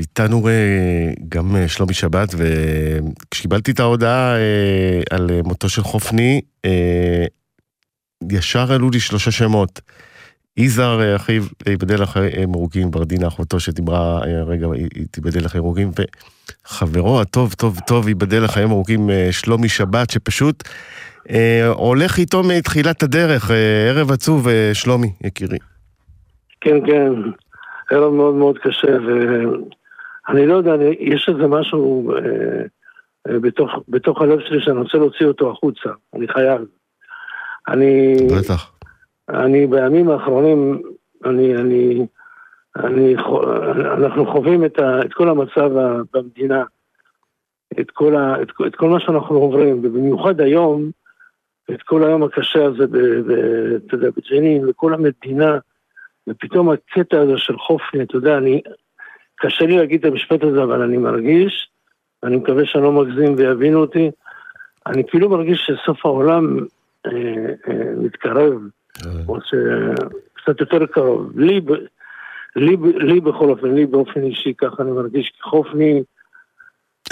איתנו גם שלומי שבת, וכשקיבלתי את ההודעה על מותו של חופני, ישר עלו לי שלושה שמות. יזהר אחיו, ייבדל לחיים ארוכים, ברדינה אחותו שדיברה רגע, תיבדל לחיים ארוכים, וחברו הטוב טוב טוב ייבדל לחיים ארוכים, שלומי שבת, שפשוט אה, הולך איתו מתחילת הדרך. אה, ערב עצוב, אה, שלומי, יקירי. כן, כן, ערב מאוד מאוד קשה, ואני לא יודע, אני, יש איזה משהו אה, אה, בתוך, בתוך הלב שלי שאני רוצה להוציא אותו החוצה, אני חייב. אני... בטח. אני בימים האחרונים, אני, אני, אני, אנחנו חווים את, ה, את כל המצב במדינה, את כל, ה, את, את כל מה שאנחנו עוברים, ובמיוחד היום, את כל היום הקשה הזה, אתה יודע, בג'נין, וכל המדינה, ופתאום הקטע הזה של חופני, אתה יודע, אני, קשה לי להגיד את המשפט הזה, אבל אני מרגיש, אני מקווה שאני לא מגזים ויבינו אותי, אני כאילו מרגיש שסוף העולם אה, אה, מתקרב, או שקצת יותר קרוב. לי, לי, לי בכל אופן, לי באופן אישי, ככה אני מרגיש, כי חופני...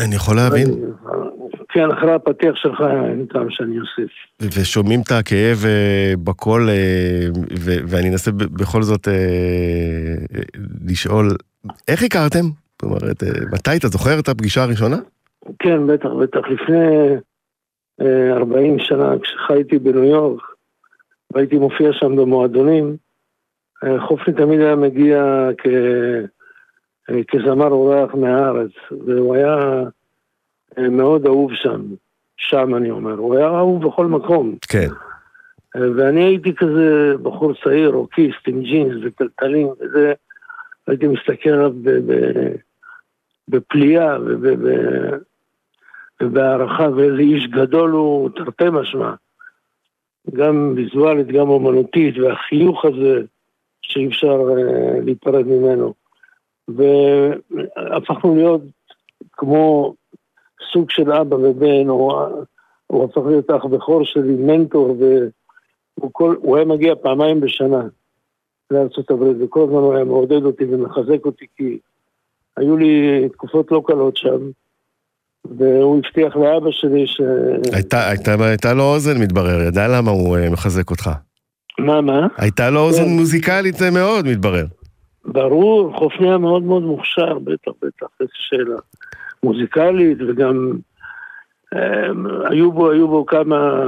אני יכול להבין. כן, אחרי הפתיח שלך אין טעם שאני אוסיף. ושומעים את הכאב אה, בקול, אה, ואני אנסה בכל זאת אה, לשאול, איך הכרתם? זאת אומרת, מתי אתה זוכר את הפגישה הראשונה? כן, בטח, בטח. לפני 40 שנה, כשחייתי בניו יורק, והייתי מופיע שם במועדונים, חופני תמיד היה מגיע כ... כזמר אורח מהארץ, והוא היה מאוד אהוב שם, שם אני אומר, הוא היה אהוב בכל מקום. כן. ואני הייתי כזה בחור צעיר, רוקיסט עם ג'ינס וטלטלים וזה, הייתי מסתכל עליו בפליאה ובהערכה, ואיזה איש גדול הוא, תרתי משמע. גם ויזואלית, גם אומנותית, והחיוך הזה שאי אפשר uh, להיפרד ממנו. והפכנו להיות כמו סוג של אבא ובן, הוא, הוא הפך להיות אח בכור שלי, מנטור, והוא כל, היה מגיע פעמיים בשנה לארצות הברית, וכל הזמן הוא היה מעודד אותי ומחזק אותי, כי היו לי תקופות לא קלות שם. והוא הבטיח לאבא שלי ש... הייתה, הייתה, הייתה לו אוזן מתברר, ידע למה הוא uh, מחזק אותך. מה, מה? הייתה לו אוזן כן. מוזיקלית זה מאוד מתברר. ברור, חופני היה מאוד מאוד מוכשר, בטח, בטח, איזו שאלה. מוזיקלית וגם אמ, היו בו, היו בו כמה,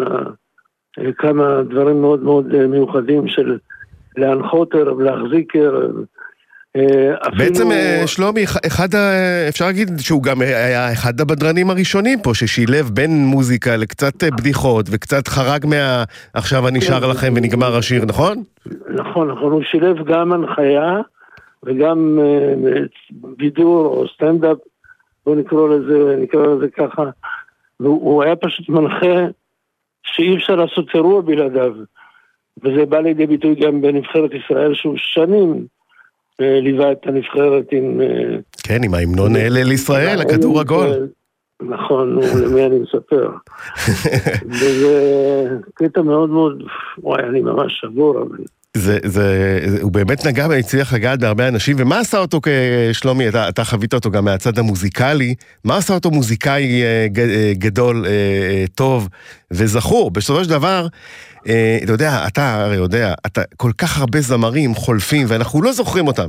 כמה דברים מאוד מאוד מיוחדים של להנחות ערב, להחזיק ערב. אה, בעצם אה, שלומי, אחד, אפשר להגיד שהוא גם היה אחד הבדרנים הראשונים פה, ששילב בין מוזיקה לקצת בדיחות וקצת חרג מה עכשיו אני שר לכם ונגמר השיר, נכון? נכון, נכון, הוא שילב גם הנחיה וגם אה, בידור או סטנדאפ בוא נקרא לזה, נקרא לזה ככה, והוא היה פשוט מנחה שאי אפשר לעשות אירוע בלעדיו. וזה בא לידי ביטוי גם בנבחרת ישראל, שהוא שנים אה, ליווה את הנבחרת עם... אה, כן, עם ההמנון אל ישראל, הכדור עגול. נכון, למי אני מספר. וזה קטע מאוד מאוד, וואי, אני ממש שבור, אבל... זה, זה, זה, הוא באמת נגע והצליח לגעת בהרבה אנשים, ומה עשה אותו כשלומי, אתה, אתה חווית אותו גם מהצד המוזיקלי, מה עשה אותו מוזיקאי אה, אה, גדול, אה, טוב וזכור? בסופו של דבר, אתה יודע, אתה הרי יודע, אתה, כל כך הרבה זמרים חולפים ואנחנו לא זוכרים אותם.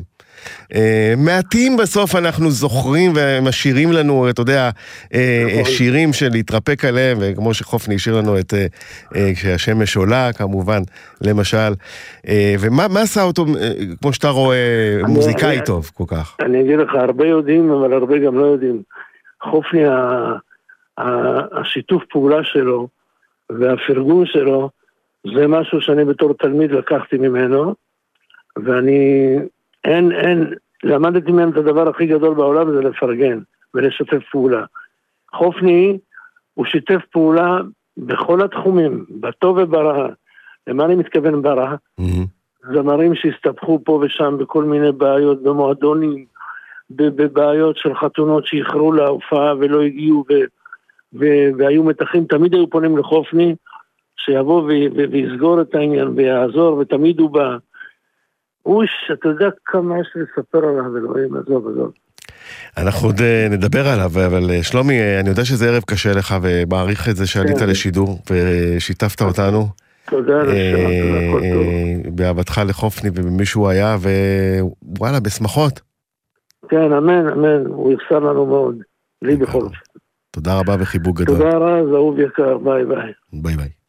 אה, מעטים בסוף אנחנו זוכרים ומשאירים לנו, אתה יודע, אה, נכון. שירים של להתרפק עליהם, וכמו שחופני השאיר לנו את אה, כשהשמש עולה, כמובן, למשל. ומה עשה אותו, כמו שאתה רואה, מוזיקאי טוב כל כך? אני אגיד לך, הרבה יודעים, אבל הרבה גם לא יודעים. חופני, השיתוף פעולה שלו והפרגון שלו, זה משהו שאני בתור תלמיד לקחתי ממנו, ואני אין, אין, למדתי מהם את הדבר הכי גדול בעולם זה לפרגן ולשתף פעולה. חופני, הוא שיתף פעולה בכל התחומים, בטוב וברע. למה אני מתכוון ברע? Mm-hmm. זמרים שהסתבכו פה ושם בכל מיני בעיות, במועדונים, בבעיות של חתונות שאיחרו להופעה ולא הגיעו ו- ו- והיו מתחים, תמיד היו פונים לחופני, שיבוא ו- ויסגור את העניין ויעזור, ותמיד הוא בא. אוש, אתה יודע כמה יש לי לספר עליו, אלוהים, עזוב, עזוב. אנחנו עוד אה, נדבר עליו, אבל אה, שלומי, אה, אני יודע שזה ערב קשה לך, ומעריך את זה שעלית כן. לשידור ושיתפת אותנו. תודה, נשמה, הכל טוב. אה, באהבתך לחופני ובמי שהוא היה, ווואלה, בשמחות. כן, אמן, אמן, הוא יחסר לנו מאוד. לי בכל זאת. תודה רבה וחיבוק גדול. תודה רז, אהוב יקר, ביי ביי. ביי ביי.